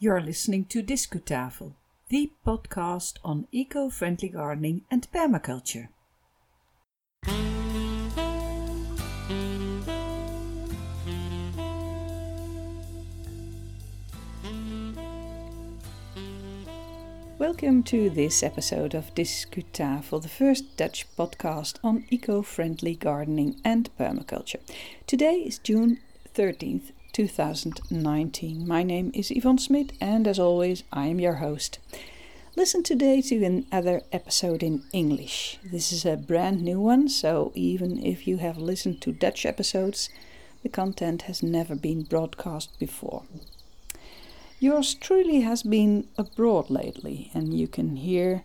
You're listening to Discutafel, the podcast on eco friendly gardening and permaculture. Welcome to this episode of Discutafel, the first Dutch podcast on eco friendly gardening and permaculture. Today is June 13th, 2019. My name is Yvonne Smit, and as always, I am your host. Listen today to another episode in English. This is a brand new one, so even if you have listened to Dutch episodes, the content has never been broadcast before. Yours truly has been abroad lately, and you can hear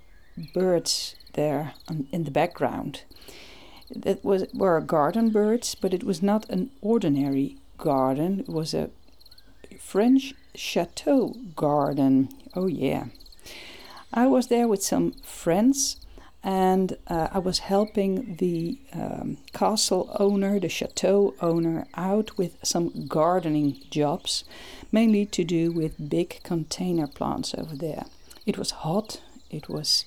birds there in the background. That was were garden birds, but it was not an ordinary garden. It was a French chateau garden. Oh, yeah. I was there with some friends and uh, I was helping the um, castle owner, the chateau owner, out with some gardening jobs, mainly to do with big container plants over there. It was hot, it was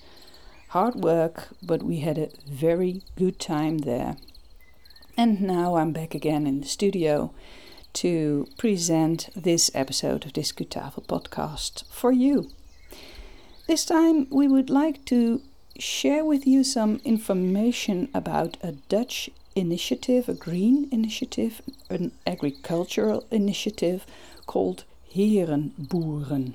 hard work, but we had a very good time there. And now I'm back again in the studio to present this episode of Discutafel podcast for you. This time we would like to share with you some information about a Dutch initiative, a green initiative, an agricultural initiative called Herenboeren.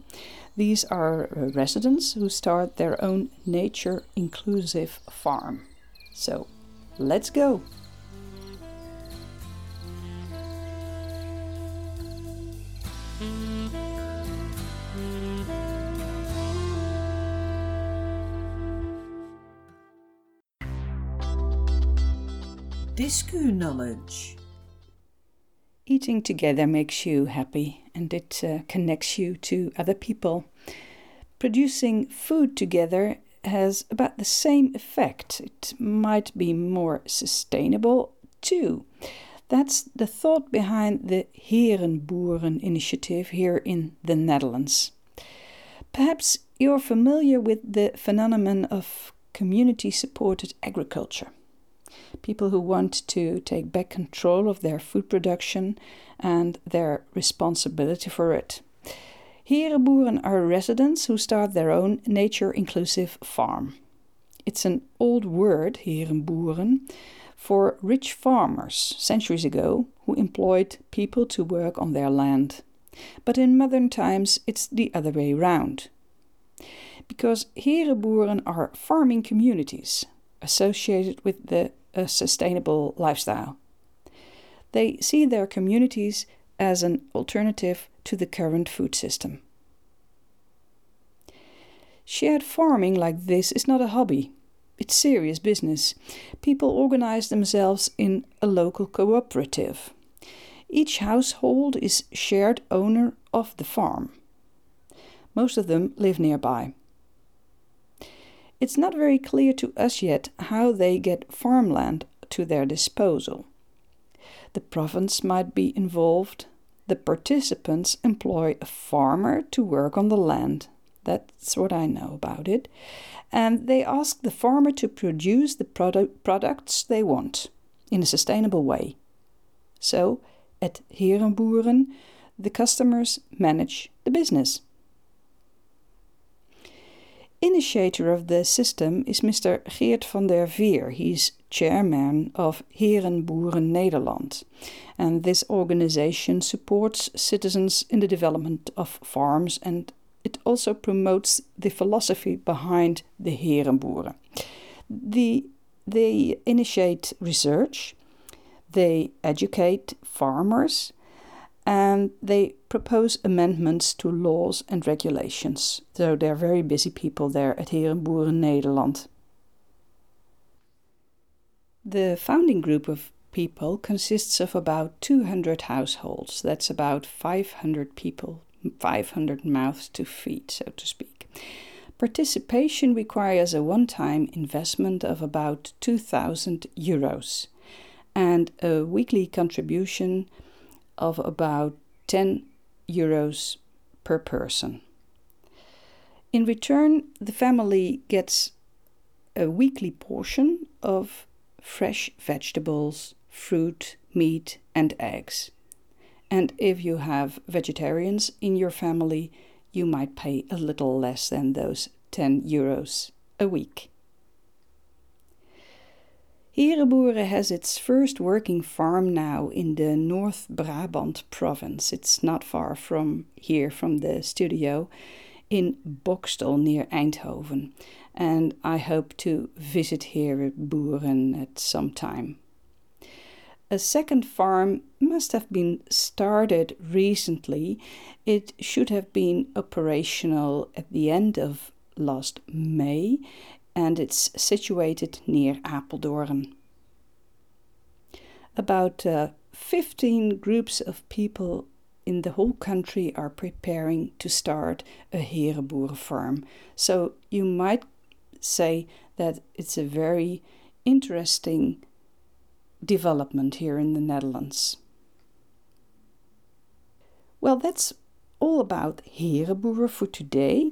These are residents who start their own nature inclusive farm. So, let's go! Discu knowledge. Eating together makes you happy and it uh, connects you to other people. Producing food together has about the same effect. It might be more sustainable too. That's the thought behind the Herenboeren initiative here in the Netherlands. Perhaps you're familiar with the phenomenon of community supported agriculture people who want to take back control of their food production and their responsibility for it. Herenboeren are residents who start their own nature inclusive farm. It's an old word, herenboeren, for rich farmers centuries ago who employed people to work on their land. But in modern times, it's the other way round. Because herenboeren are farming communities associated with the a sustainable lifestyle. They see their communities as an alternative to the current food system. Shared farming like this is not a hobby, it's serious business. People organize themselves in a local cooperative. Each household is shared owner of the farm. Most of them live nearby. It's not very clear to us yet how they get farmland to their disposal. The province might be involved. The participants employ a farmer to work on the land. That's what I know about it. And they ask the farmer to produce the product, products they want in a sustainable way. So, at Herenboeren, the customers manage the business. Initiator of the system is Mr. Geert van der Veer. He's chairman of Herenboeren Nederland. And this organization supports citizens in the development of farms and it also promotes the philosophy behind the Herenboeren. The, they initiate research, they educate farmers, and they propose amendments to laws and regulations. So they're very busy people there at Herenboeren Nederland. The founding group of people consists of about 200 households. That's about 500 people, 500 mouths to feed, so to speak. Participation requires a one time investment of about 2,000 euros and a weekly contribution of about 10 euros per person. In return, the family gets a weekly portion of fresh vegetables, fruit, meat, and eggs. And if you have vegetarians in your family, you might pay a little less than those 10 euros a week. Herenboeren has its first working farm now in the North Brabant province. It's not far from here, from the studio, in Boxtel near Eindhoven. And I hope to visit Herenboeren at some time. A second farm must have been started recently. It should have been operational at the end of last May and it's situated near Apeldoorn. About uh, 15 groups of people in the whole country are preparing to start a Herenboeren farm. So you might say that it's a very interesting development here in the Netherlands. Well, that's all about Herenboeren for today.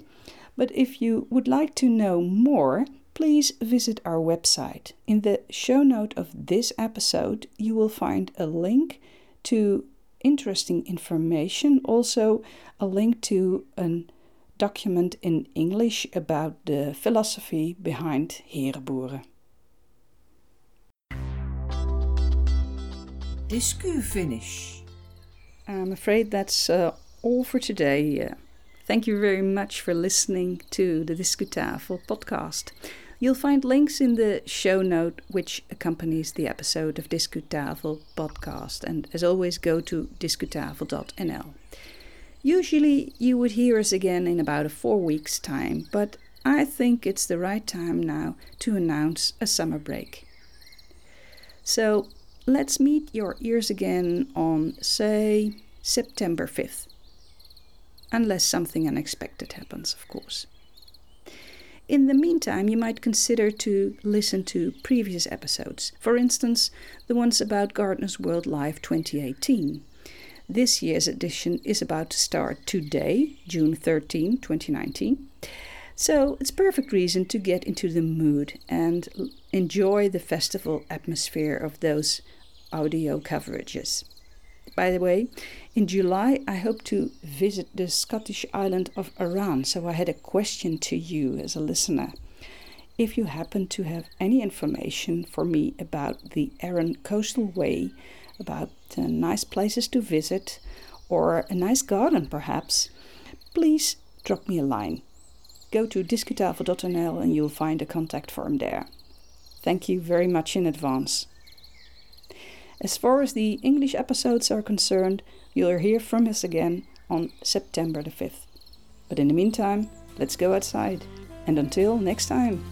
But if you would like to know more, please visit our website. In the show note of this episode, you will find a link to interesting information, also a link to a document in English about the philosophy behind Herenboeren. Discu finish. I'm afraid that's uh, all for today. Thank you very much for listening to the Discutafel podcast. You'll find links in the show note which accompanies the episode of Discutafel podcast. And as always, go to discutafel.nl. Usually, you would hear us again in about a four weeks' time, but I think it's the right time now to announce a summer break. So let's meet your ears again on, say, September 5th unless something unexpected happens, of course. In the meantime, you might consider to listen to previous episodes, for instance, the ones about Gardener's World Live 2018. This year's edition is about to start today, June 13, 2019. So it's perfect reason to get into the mood and enjoy the festival atmosphere of those audio coverages. By the way, in July I hope to visit the Scottish island of Arran, so I had a question to you as a listener. If you happen to have any information for me about the Arran Coastal Way, about uh, nice places to visit, or a nice garden perhaps, please drop me a line. Go to discutafel.nl and you'll find a contact form there. Thank you very much in advance. As far as the English episodes are concerned, you'll hear from us again on September the 5th. But in the meantime, let's go outside. And until next time.